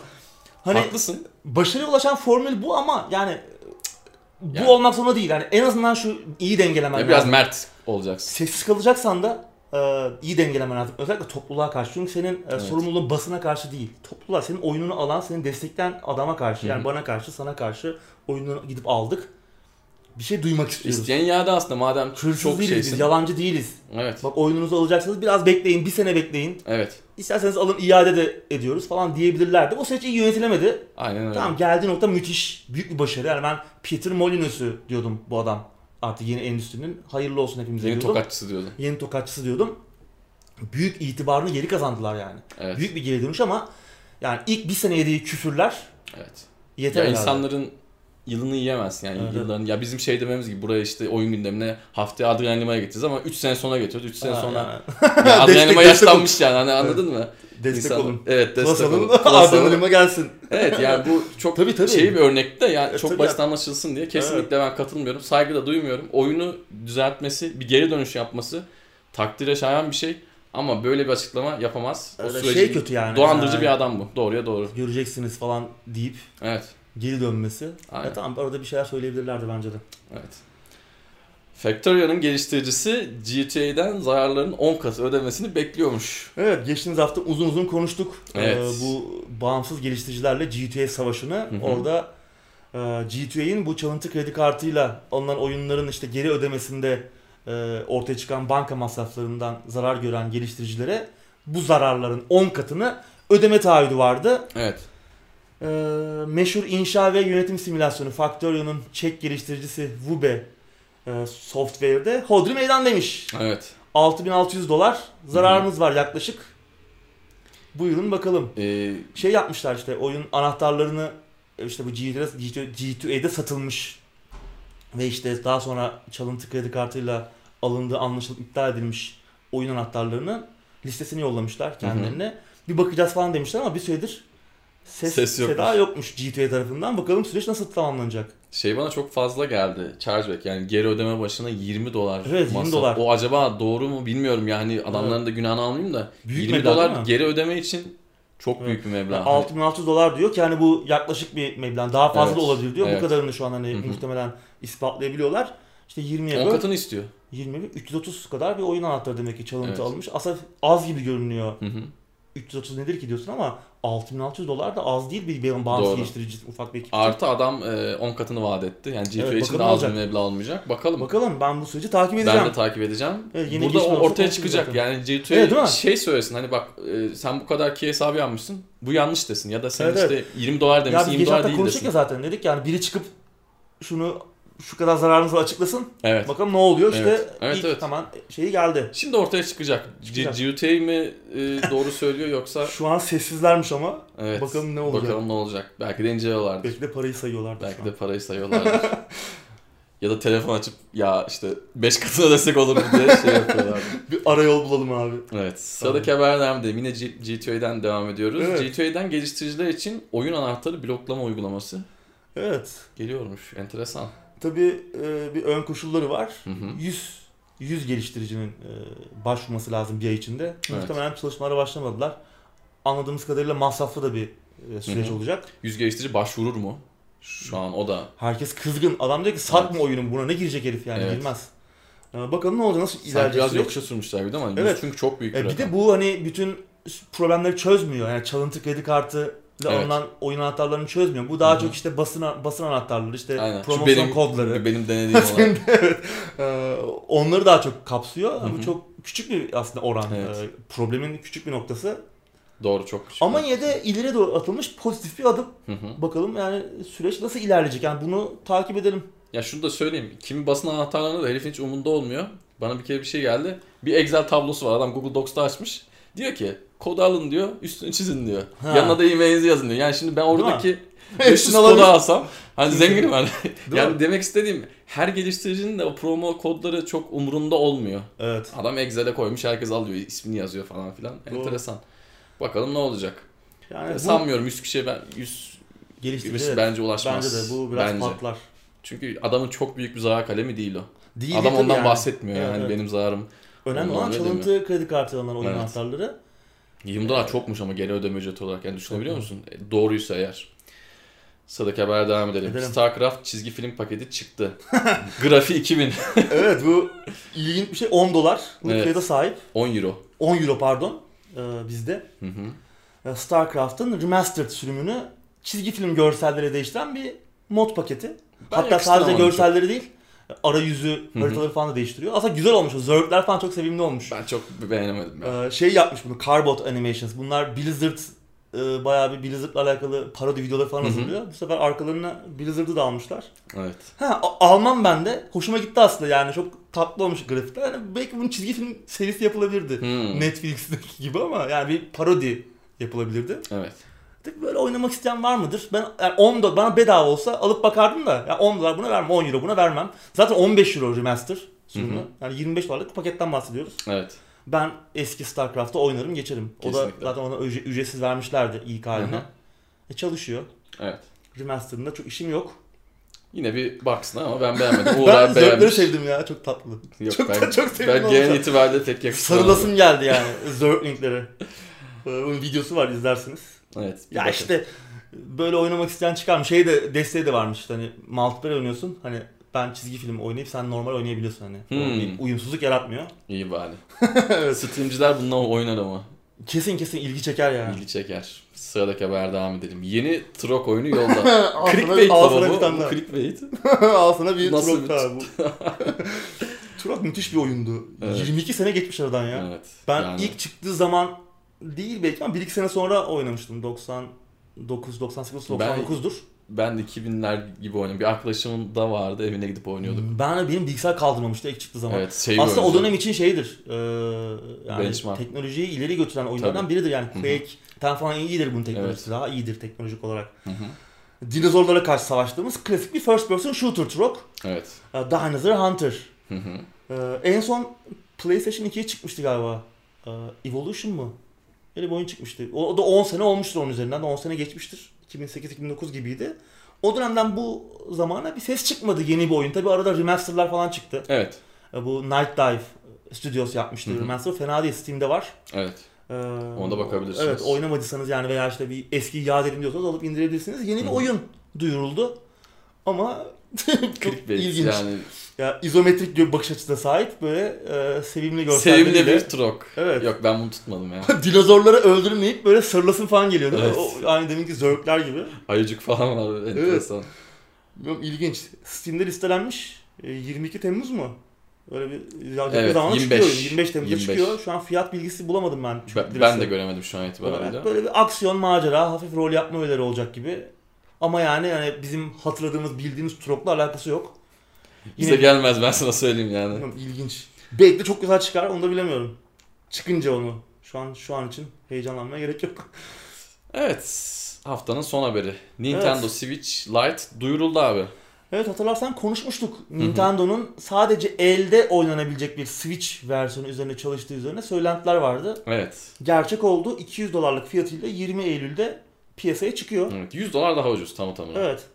Hani, Hani haklısın. başarıya ulaşan formül bu ama yani bu Yani. olmak zorunda değil. Yani en azından şu iyi dengelemen Ya biraz lazım. mert olacaksın. Sessiz kalacaksan da e, iyi dengelemen lazım. Özellikle topluluğa karşı. Çünkü senin e, Evet. sorumluluğun basına karşı değil. Topluluğa, senin oyununu alan, seni destekleyen adama karşı. Yani Hı hı. bana karşı, sana karşı oyununu gidip aldık. Bir şey duymak istiyoruz. İsteyen iade aslında madem Hırsız çok değiliz şeysin. biz, yalancı değiliz. Evet. Bak oyununuzu alacaksanız biraz bekleyin, bir sene bekleyin. Evet. İsterseniz alın iade de ediyoruz falan diyebilirlerdi. O süreç iyi yönetilemedi. Aynen öyle. Tamam geldiği nokta müthiş. Büyük bir başarı. Yani ben Peter Molineux'u diyordum bu adam. Artık yeni endüstrinin. Hayırlı olsun hepimize Yeni diyordum. tokatçısı diyordun. Yeni tokatçısı diyordum. Büyük itibarını geri kazandılar yani. Evet. Büyük bir geri dönüş ama yani ilk bir sene yediği küfürler Evet. yeter Ya insanların yılını yiyemezsin yani Evet. yılların ya bizim şey dememiz gibi buraya işte oyun gündemine haftaya Adrian Lima'ya gideceğiz ama 3 sene sonra getiriyoruz 3 sene sonra yani. ya (laughs) Adrian Lima yaşlanmış yani hani anladın mı? Destek İnsan- olun. Evet destek olun. (laughs) Lima gelsin. Evet yani bu çok Tabii, tabii. şey bir örnek de yani E, çok basit ya. anlaşılsın diye kesinlikle ben katılmıyorum. Saygı da duymuyorum. Oyunu düzeltmesi, bir geri dönüş yapması takdire şayan bir şey ama böyle bir açıklama yapamaz. O süreci şey kötü yani. dolandırıcı Ha, bir adam bu. Doğruya doğru. Göreceksiniz falan deyip Evet. geri dönmesi. Aynen. E tamam orada bir şeyler söyleyebilirlerdi bence de. Evet. Factoria'nın geliştiricisi GTA'den zararların 10 katı ödemesini bekliyormuş. Evet geçtiğimiz hafta uzun uzun konuştuk. Evet. Ee, bu bağımsız geliştiricilerle GTA savaşını. hı. Orada e, GTA'nin bu çalıntı kredi kartıyla alınan oyunların işte geri ödemesinde e, ortaya çıkan banka masraflarından zarar gören geliştiricilere bu zararların 10 katını ödeme taahhüdü vardı. Evet. Ee, meşhur inşa ve yönetim simülasyonu Factorio'nun Çek geliştiricisi Vube e, Software'de hodri meydan demiş. Evet. 6600 dolar zararımız var yaklaşık. Buyurun bakalım. Ee, Şey yapmışlar işte oyun anahtarlarını işte bu G2'de, G2A'de satılmış. Ve işte daha sonra çalıntı kredi kartıyla alındığı anlaşılıp iptal edilmiş oyun anahtarlarını listesini yollamışlar kendilerine. Bir bakacağız falan demişler ama bir süredir ses, Ses yokmuş. seda yokmuş G2A tarafından. Bakalım süreç nasıl tamamlanacak. şey bana çok fazla geldi. Chargeback yani geri ödeme başına 20 dolar. Evet, 20 dolar. O acaba doğru mu bilmiyorum yani adamların da günahını almayayım da. Büyük 20 meblağ dolar geri ödeme için çok Evet. büyük bir meblağ. Yani 6600 dolar diyor ki hani bu yaklaşık bir meblağ. Daha fazla Evet, da olabilir diyor. evet. Bu kadarını şu an hani Hı hı. muhtemelen ispatlayabiliyorlar. İşte 20'ye 10 böl. katını istiyor. 20 bin, 330 kadar bir oyun anahtarı demek ki çalıntı Evet. alınmış. Aslında az gibi görünüyor. Hı hı. 330 nedir ki diyorsun ama 6600 dolar da az değil bir bağımsız Doğru. geliştirici ufak bir ekip. Artı adam e, 10 katını vaat etti. Yani GTO Evet, için de az bir meblağ olmayacak. Bakalım. Bakalım ben bu süreci takip edeceğim. Ben de takip edeceğim. Evet, yeni Burada o ortaya çıkacak. zaten. Yani Evet, değil mi? şey söylesin hani bak e, sen bu kadar key hesabı yapmışsın. Bu yanlış desin. Ya da sen Evet, işte 20 dolar ya demişsin biz 20 geçen dolar hafta değil konuştuk desin. ya zaten dedik yani biri çıkıp şunu şu kadar zararınız var açıklasın. Evet. Bakalım ne oluyor işte Evet, evet, ilk evet. hemen şeyi geldi. Şimdi ortaya çıkacak. Çıkacak. G- GTA mi e, doğru söylüyor yoksa Şu an sessizlermiş ama evet. bakalım ne olacak. Bakalım ne olacak. Belki de inceliyorlardır. Belki de parayı sayıyorlardı Belki de parayı sayıyorlardır. (laughs) ya da telefon açıp ya işte 5 katına destek olur mu diye şey yapıyorlar. (laughs) Bir arayol bulalım abi. Evet. Sıradaki haber devam edelim. Yine G- GTA'dan devam ediyoruz. Evet. GTA'dan geliştiriciler için oyun anahtarı bloklama uygulaması Evet. geliyormuş. Enteresan. Tabii e, bir ön koşulları var. Hı hı. 100 100 geliştiricinin e, başvurması lazım bir ay içinde. Muhtemelen çalışmalara başlamadılar. Anladığımız kadarıyla masraflı da bir e, süreç Hı hı. olacak. Yüz geliştirici başvurur mu? Şu an o da. Herkes kızgın. Adam diyor ki satma oyunu buna ne girecek herif yani Evet. girmez. E, bakalım ne olacak nasıl Sanki ilerleyecek biraz yokuşa sürmüşler bir de ama Evet. çünkü çok büyük bir E, bir rakam. de bu hani bütün problemleri çözmüyor. Yani çalıntı kredi kartı ile Evet. alınan oyun anahtarlarını çözmüyor. Bu daha Hı hı. çok işte basın basın anahtarları, işte Aynen. Şu promosyon benim- kodları. Benim denediğim (laughs) olan. evet. Ee, onları daha çok kapsıyor. Hı Bu çok küçük bir aslında oran. Evet. Ee, problemin küçük bir noktası. Doğru çok küçük. Ama yine de ileri doğru atılmış pozitif bir adım. Hı hı. Bakalım yani süreç nasıl ilerleyecek? Yani bunu takip edelim. Ya şunu da söyleyeyim. Kimi basın anahtarlarında da herifin hiç umunda olmuyor. Bana bir kere bir şey geldi. Bir Excel tablosu var. Adam Google Docs'ta açmış. Diyor ki kodu alın diyor. Üstünü çizin diyor. Ha. Yanına da e-mailinizi yazın diyor. Yani şimdi ben oradaki (laughs) 500 Hepsini kodu alsam hani zenginim hani. (laughs) Yani mi? demek istediğim her geliştiricinin de o promo kodları çok umurunda olmuyor. Evet. Adam Excel'e koymuş herkes alıyor. ismini yazıyor falan filan. Doğru. Enteresan. Bakalım ne olacak. Yani bu Sanmıyorum 100 kişiye ben 100 geliştirici evet. bence ulaşmaz. Bence de bu biraz Bence. patlar. Çünkü adamın çok büyük bir zarar kalemi değil o. Değil Adam ondan yani. bahsetmiyor Evet, yani evet. benim zararım. Önemli olan çalıntı kredi kartı alınan oyun Evet. anahtarları. 20 dolar çokmuş ama geri ödeme ücreti olarak yani düşünebiliyor Çok. musun? E, doğruysa eğer. Sıradaki habere devam edelim. Edelim. StarCraft çizgi film paketi çıktı. (laughs) Grafi 2000. (laughs) evet bu ilginç bir şey 10 dolar. Evet. fiyata sahip. 10 euro. 10 euro pardon ee, bizde. Hı hı. Ee, StarCraft'ın remastered sürümünü çizgi film görselleri değiştiren bir mod paketi. Ben Hatta sadece görselleri değil, arayüzü, hı. haritaları falan da değiştiriyor. Aslında güzel olmuş. O Zergler falan çok sevimli olmuş. Ben çok beğenemedim. Ya. Ee, şey yapmış bunu, Carbot Animations. Bunlar Blizzard e, bayağı bir Blizzard'la alakalı parodi videoları falan hazırlıyor. Bu sefer arkalarına Blizzard'ı da almışlar. Evet. Ha, almam ben de. Hoşuma gitti aslında yani. Çok tatlı olmuş grafikler. Yani belki bunun çizgi film serisi yapılabilirdi. Hmm. Netflix'teki gibi ama yani bir parodi yapılabilirdi. Evet. Tabii böyle oynamak isteyen var mıdır? Ben yani 10 dolar bana bedava olsa alıp bakardım da ya 10 dolar buna vermem, 10 euro buna vermem. Zaten 15 euro remaster sürümü. Yani 25 dolarlık paketten bahsediyoruz. Evet. Ben eski StarCraft'ta oynarım geçerim. O da Kesinlikle. zaten ona ücre- ücretsiz vermişlerdi ilk haline. Hı hı. E çalışıyor. Evet. Remaster'ında çok işim yok. Yine bir baksın ama ben beğenmedim. (laughs) ben Uğur zevkleri beğenmiş. sevdim ya çok tatlı. Yok, çok ben, (laughs) çok sevimli ben genel itibariyle tek yakıştıramadım. Sarılasım geldi yani (laughs) Zergling'lere. Ee, Onun videosu var izlersiniz. Evet. Ya bakın. işte böyle oynamak isteyen çıkar mı? Şey de desteği de varmış işte hani multiplayer oynuyorsun. Hani ben çizgi film oynayıp sen normal oynayabiliyorsun hani. Hmm. Bir uyumsuzluk yaratmıyor. İyi bari. (laughs) evet. Streamciler bununla oynar ama. Kesin kesin ilgi çeker yani. İlgi çeker. Sıradaki haber devam edelim. Yeni Trok oyunu yolda. (laughs) Clickbait baba bu. Bu clickbait. (laughs) Al sana bir Nasıl bir- daha bu. Turok müthiş bir oyundu. Evet. 22 sene geçmiş aradan ya. Evet. Ben yani ilk çıktığı zaman değil belki ama 1-2 sene sonra oynamıştım. 99, 98, 99'dur. Ben de 2000'ler gibi oynadım. Bir arkadaşımın da vardı evine gidip oynuyorduk. Ben benim bilgisayar kaldırmamıştı ilk çıktığı zaman. Evet, şey Aslında o dönem için şeydir. E, yani Benchmark. teknolojiyi ileri götüren oyunlardan Tabii. biridir. Yani hı. Quake'ten falan iyidir bunun teknolojisi. Daha iyidir teknolojik olarak. Hı hı. Dinozorlara karşı savaştığımız klasik bir first person shooter trope. Evet. E, Dinosaur Hunter. Hı hı. Ee, en son PlayStation 2'ye çıkmıştı galiba. Ee, Evolution mu? Öyle bir oyun çıkmıştı. O, da 10 sene olmuştur onun üzerinden. 10 sene geçmiştir. 2008-2009 gibiydi. O dönemden bu zamana bir ses çıkmadı yeni bir oyun. Tabi arada remasterlar falan çıktı. Evet. Ee, bu Night Dive Studios yapmıştı Hı hı. remaster. Fena değil. Steam'de var. Evet. Ee, Ona da bakabilirsiniz. Evet oynamadıysanız yani veya işte bir eski yad edin diyorsanız alıp indirebilirsiniz. Yeni bir Hı hı. oyun duyuruldu. Ama (laughs) çok ilginç. yani. Ya izometrik bir bakış açısına sahip böyle e, sevimli görselleriyle. Sevimli bir trok. Evet. Yok ben bunu tutmadım ya. (laughs) Dinozorları öldürmeyip böyle sarılasın falan geliyor değil mi? Evet. O, aynı deminki zörkler gibi. Ayıcık falan var enteresan. Yok, ilginç. Steam'de listelenmiş. E, 22 Temmuz mu? Öyle bir ya, Evet, zamanda 25. çıkıyor. 25 Temmuz'da 25. çıkıyor. Şu an fiyat bilgisi bulamadım ben. Ben, ben de göremedim şu an itibariyle. olarak. Böyle bir aksiyon, macera, hafif rol yapma öğeleri olacak gibi. Ama yani yani bizim hatırladığımız, bildiğimiz Turok'la alakası yok. Bize gelmez ben sana söyleyeyim yani. İlginç. Belki de çok güzel çıkar onu da bilemiyorum. Çıkınca onu. Şu an şu an için heyecanlanmaya gerek yok. Evet. Haftanın son haberi. Nintendo Switch Lite duyuruldu abi. Evet hatırlarsan konuşmuştuk. Nintendo'nun sadece elde oynanabilecek bir Switch versiyonu üzerine çalıştığı üzerine söylentiler vardı. Evet. Gerçek oldu. 200 dolarlık fiyatıyla 20 Eylül'de piyasaya çıkıyor. evet. 100 dolar daha ucuz tamı tamına. Evet.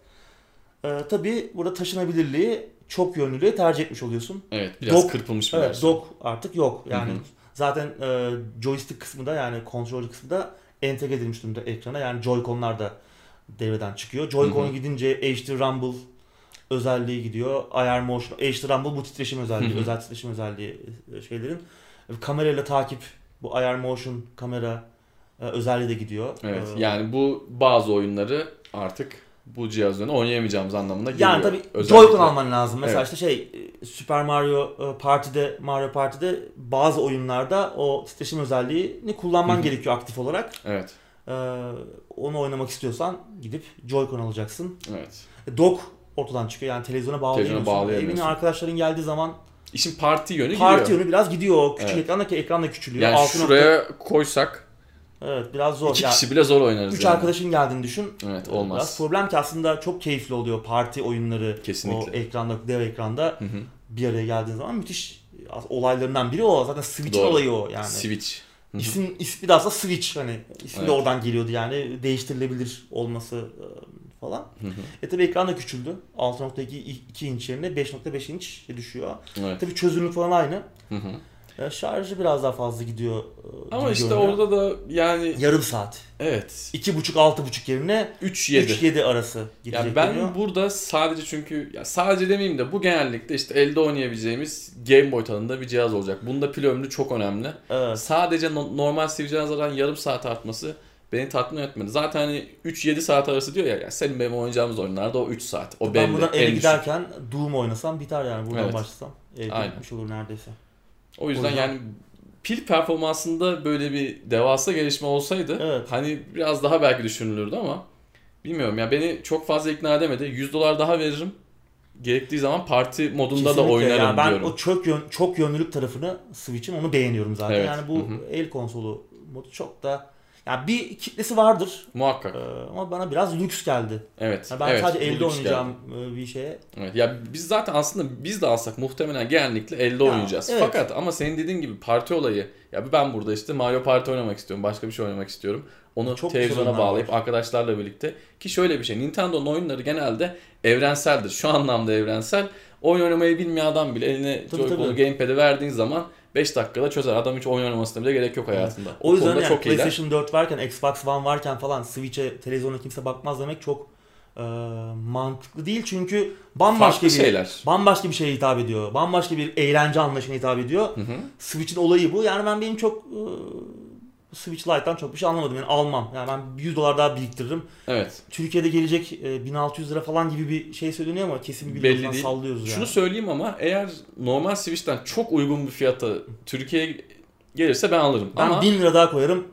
Evet. Ee, tabii burada taşınabilirliği çok yönlülüğü tercih etmiş oluyorsun. biraz Dock- kırpılmış bir Evet, versiyon. dock artık yok. Yani Hı hı. zaten e, joystick kısmı da yani kontrol kısmı da entegre edilmiş durumda ekrana. Yani Joy-Con'lar da devreden çıkıyor. Joy-Con Hı hı. gidince HD Rumble özelliği gidiyor. IR Motion, HD Rumble bu titreşim özelliği, Hı hı. özel titreşim özelliği e, şeylerin. Kamerayla takip, bu IR Motion kamera e, özelliği de gidiyor. Evet. Ee, Yani bu bazı oyunları artık bu cihaz oynayamayacağımız anlamına geliyor. Yani tabii Özellikle- Joy-Con alman lazım. Mesela Evet. işte şey e, Super Mario e, Party'de Mario Party'de bazı oyunlarda o titreşim özelliğini kullanman Hı hı. gerekiyor aktif olarak. Evet. Ee, onu oynamak istiyorsan gidip Joy-Con alacaksın. Evet. E, Dock ortadan çıkıyor. Yani televizyona bağlayamıyorsun. bağlayamıyorsun. Evine arkadaşların geldiği zaman İşin parti yönü parti giriyor. yönü biraz gidiyor. Küçük Evet. ekrandaki ekran da küçülüyor. Yani Altı nokta- şuraya koysak Evet biraz zor. iki Yani kişi bile zor oynarız Üç yani. arkadaşın geldiğini düşün. Evet Biraz olmaz. problem ki aslında çok keyifli oluyor parti oyunları. Kesinlikle. O ekranda, dev ekranda Hı hı. bir araya geldiğin zaman müthiş olaylarından biri o. Zaten Switch'in olayı o yani. Switch. Hı hı. İsim, ismi de aslında Switch hani ismi Evet. de oradan geliyordu yani değiştirilebilir olması falan. Hı hı. E tabi ekran da küçüldü. 6.2 inç yerine 5.5 inç düşüyor. Evet. Tabi çözünürlük falan aynı. Hı hı. Şarjı biraz daha fazla gidiyor. e, Ama gibi işte görünüyor. orada da yani yarım saat. evet 2.5-6.5 yerine 3-7. 3-7 arası gidecek Yani ben deniyor. burada sadece çünkü ya sadece demeyeyim de bu genellikle işte elde oynayabileceğimiz Game Boy tadında bir cihaz olacak. Bunda pil ömrü çok önemli. Evet. Sadece no- normal Switch cihazlardan yarım saat artması beni tatmin etmedi. Zaten hani 3-7 saat arası diyor ya, ya senin benim oynayacağımız oyunlarda o 3 saat. O ben belli. buradan eve düşük. giderken Doom oynasam biter yani buradan Evet. başlasam. Evde Aynen. olur neredeyse. O yüzden, O yüzden- yani pil performansında böyle bir devasa gelişme olsaydı Evet. hani biraz daha belki düşünülürdü ama bilmiyorum ya beni çok fazla ikna edemedi. 100 dolar daha veririm. Gerektiği zaman parti modunda da Kesinlikle. oynarım yani ben diyorum. o çok yön, çok yönlülük tarafını Switch'in onu beğeniyorum zaten. Evet. Yani bu Hı hı. el konsolu modu çok da yani bir kitlesi vardır Muhakkak. Ee, ama bana biraz lüks geldi. Evet. Yani ben evet, sadece elde oynayacağım e, bir şeye. geldi. Evet. Ya biz zaten aslında biz de alsak muhtemelen genellikle elde Ya, oynayacağız. evet. Fakat ama senin dediğin gibi parti olayı ya ben burada işte Mario Party oynamak istiyorum. Başka bir şey oynamak istiyorum. Onu Çok televizyona bağlayıp var. arkadaşlarla birlikte ki şöyle bir şey Nintendo'nun oyunları genelde evrenseldir. Şu anlamda evrensel. Oyun oynamayı bilmeyen adam bile eline Joy-Con'u tabii. gamepad'i verdiğin zaman 5 dakikada çözer. Adam hiç oyun oynamasına bile gerek yok hayatında. O yüzden yani çok iyiler. PlayStation 4 varken, Xbox One varken falan Switch'e televizyona kimse bakmaz demek çok e, mantıklı değil çünkü bambaşka Farklı bir şeyler. bambaşka bir şeye hitap ediyor. Bambaşka bir eğlence anlayışına hitap ediyor. Hı hı. Switch'in olayı bu. Yani ben benim çok e, Switch Lite'dan çok bir şey anlamadım. Yani almam. Yani ben 100 dolar daha biriktiririm. Evet. Türkiye'de gelecek e, 1600 lira falan gibi bir şey söyleniyor ama kesin bir Belli değil. sallıyoruz yani. Şunu söyleyeyim ama eğer normal Switch'ten çok uygun bir fiyata Türkiye'ye gelirse ben alırım. ben ama 1000 lira daha koyarım.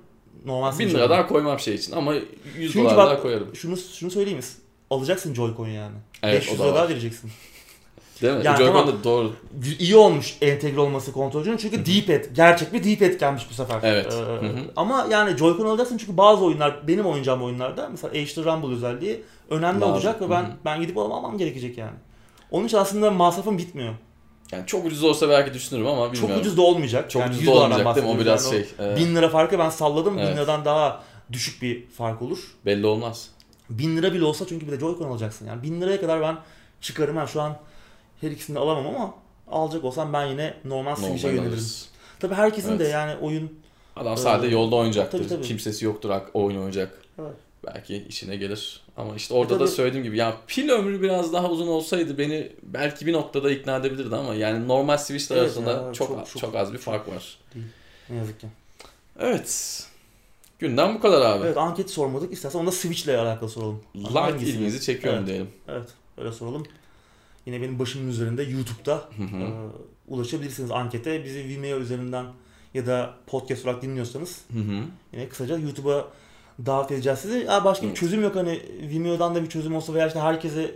normal 1000 Switch lira daha koymam şey için ama 100 Çünkü dolar bak- daha koyarım. Şunu şunu söyleyeyim mi? Alacaksın Joy-Con yani. Evet, 500 o da lira daha vereceksin. Değil mi? Yani Joy-Con tamam. doğru. İyi olmuş entegre olması kontrolcünün çünkü D-pad, gerçek bir D-pad gelmiş bu sefer. Evet. Ee, ama yani Joy-Con alacaksın çünkü bazı oyunlar, benim oynayacağım oyunlarda mesela HD Rumble özelliği önemli Lazım. olacak ve ben Hı hı. ben gidip almam gerekecek yani. Onun için aslında masrafım bitmiyor. Yani çok ucuz olsa belki düşünürüm ama bilmiyorum. Çok ucuz da olmayacak. Çok yani ucuz 100 da olmayacak değil mi? O biraz Yani şey. e, 1000 lira farkı ben salladım. Evet. 1000 liradan daha düşük bir fark olur. belli olmaz. 1000 lira bile olsa çünkü bir de Joy-Con alacaksın. Yani 1000 liraya kadar ben çıkarım. Ben şu an her ikisini de alamam ama alacak olsam ben yine normal Switch'e yönelirim. Tabii herkesin de Evet. yani oyun Adam sadece Ee, yolda oynayacaktır. tabii, tabii. Kimsesi yoktur oyun oynayacak. Evet. Belki işine gelir. Ama işte orada E da söylediğim gibi ya pil ömrü biraz daha uzun olsaydı beni belki bir noktada ikna edebilirdi ama yani normal Switch'ler Evet arasında ya, çok, çok- çok çok- az bir fark var. ne yazık ki. Evet. Günden bu kadar abi. Evet anket sormadık. İstersen onu da Switch'le alakalı soralım. Like ilginizi çekiyor mu Evet. diyelim. Evet öyle soralım. Yine benim başımın üzerinde YouTube'da Hı hı. e, ulaşabilirsiniz ankete. Bizi Vimeo üzerinden ya da podcast olarak dinliyorsanız Hı hı. yine kısaca YouTube'a davet edeceğiz sizi. Ya başka bir çözüm yok hani Vimeo'dan da bir çözüm olsa veya işte herkese e,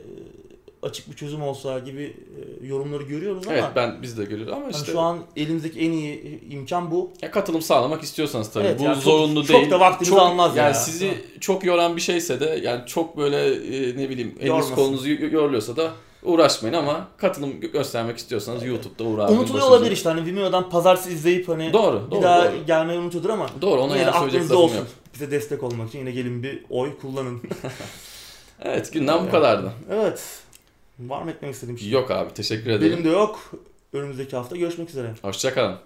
açık bir çözüm olsa gibi e, yorumları görüyoruz ama Evet ben biz de görüyoruz ama hani işte şu an elimizdeki en iyi imkan bu. ya katılım sağlamak istiyorsanız tabii Evet, bu yani çok- zorunlu çok değil. da vaktinizi almaz yani ya. sizi çok yoran bir şeyse de yani çok böyle e, ne bileyim eliniz Yormasın. kolunuzu yoruluyorsa da uğraşmayın ama katılım gö- göstermek istiyorsanız YouTube'da uğra. Unutuluyor olabilir işte hani Vimeo'dan pazartesi izleyip hani Doğru, bir doğru, daha doğru. gelmeyi unutuyordur ama Doğru ona yine de yani söyleyecek aklınızda olsun. yok. Bize destek olmak için yine gelin bir oy kullanın. (laughs) (laughs) Evet günden bu kadardı. evet. Var mı eklemek istediğim şey? Yok abi teşekkür ederim. Benim de yok. Önümüzdeki hafta görüşmek üzere. Hoşçakalın.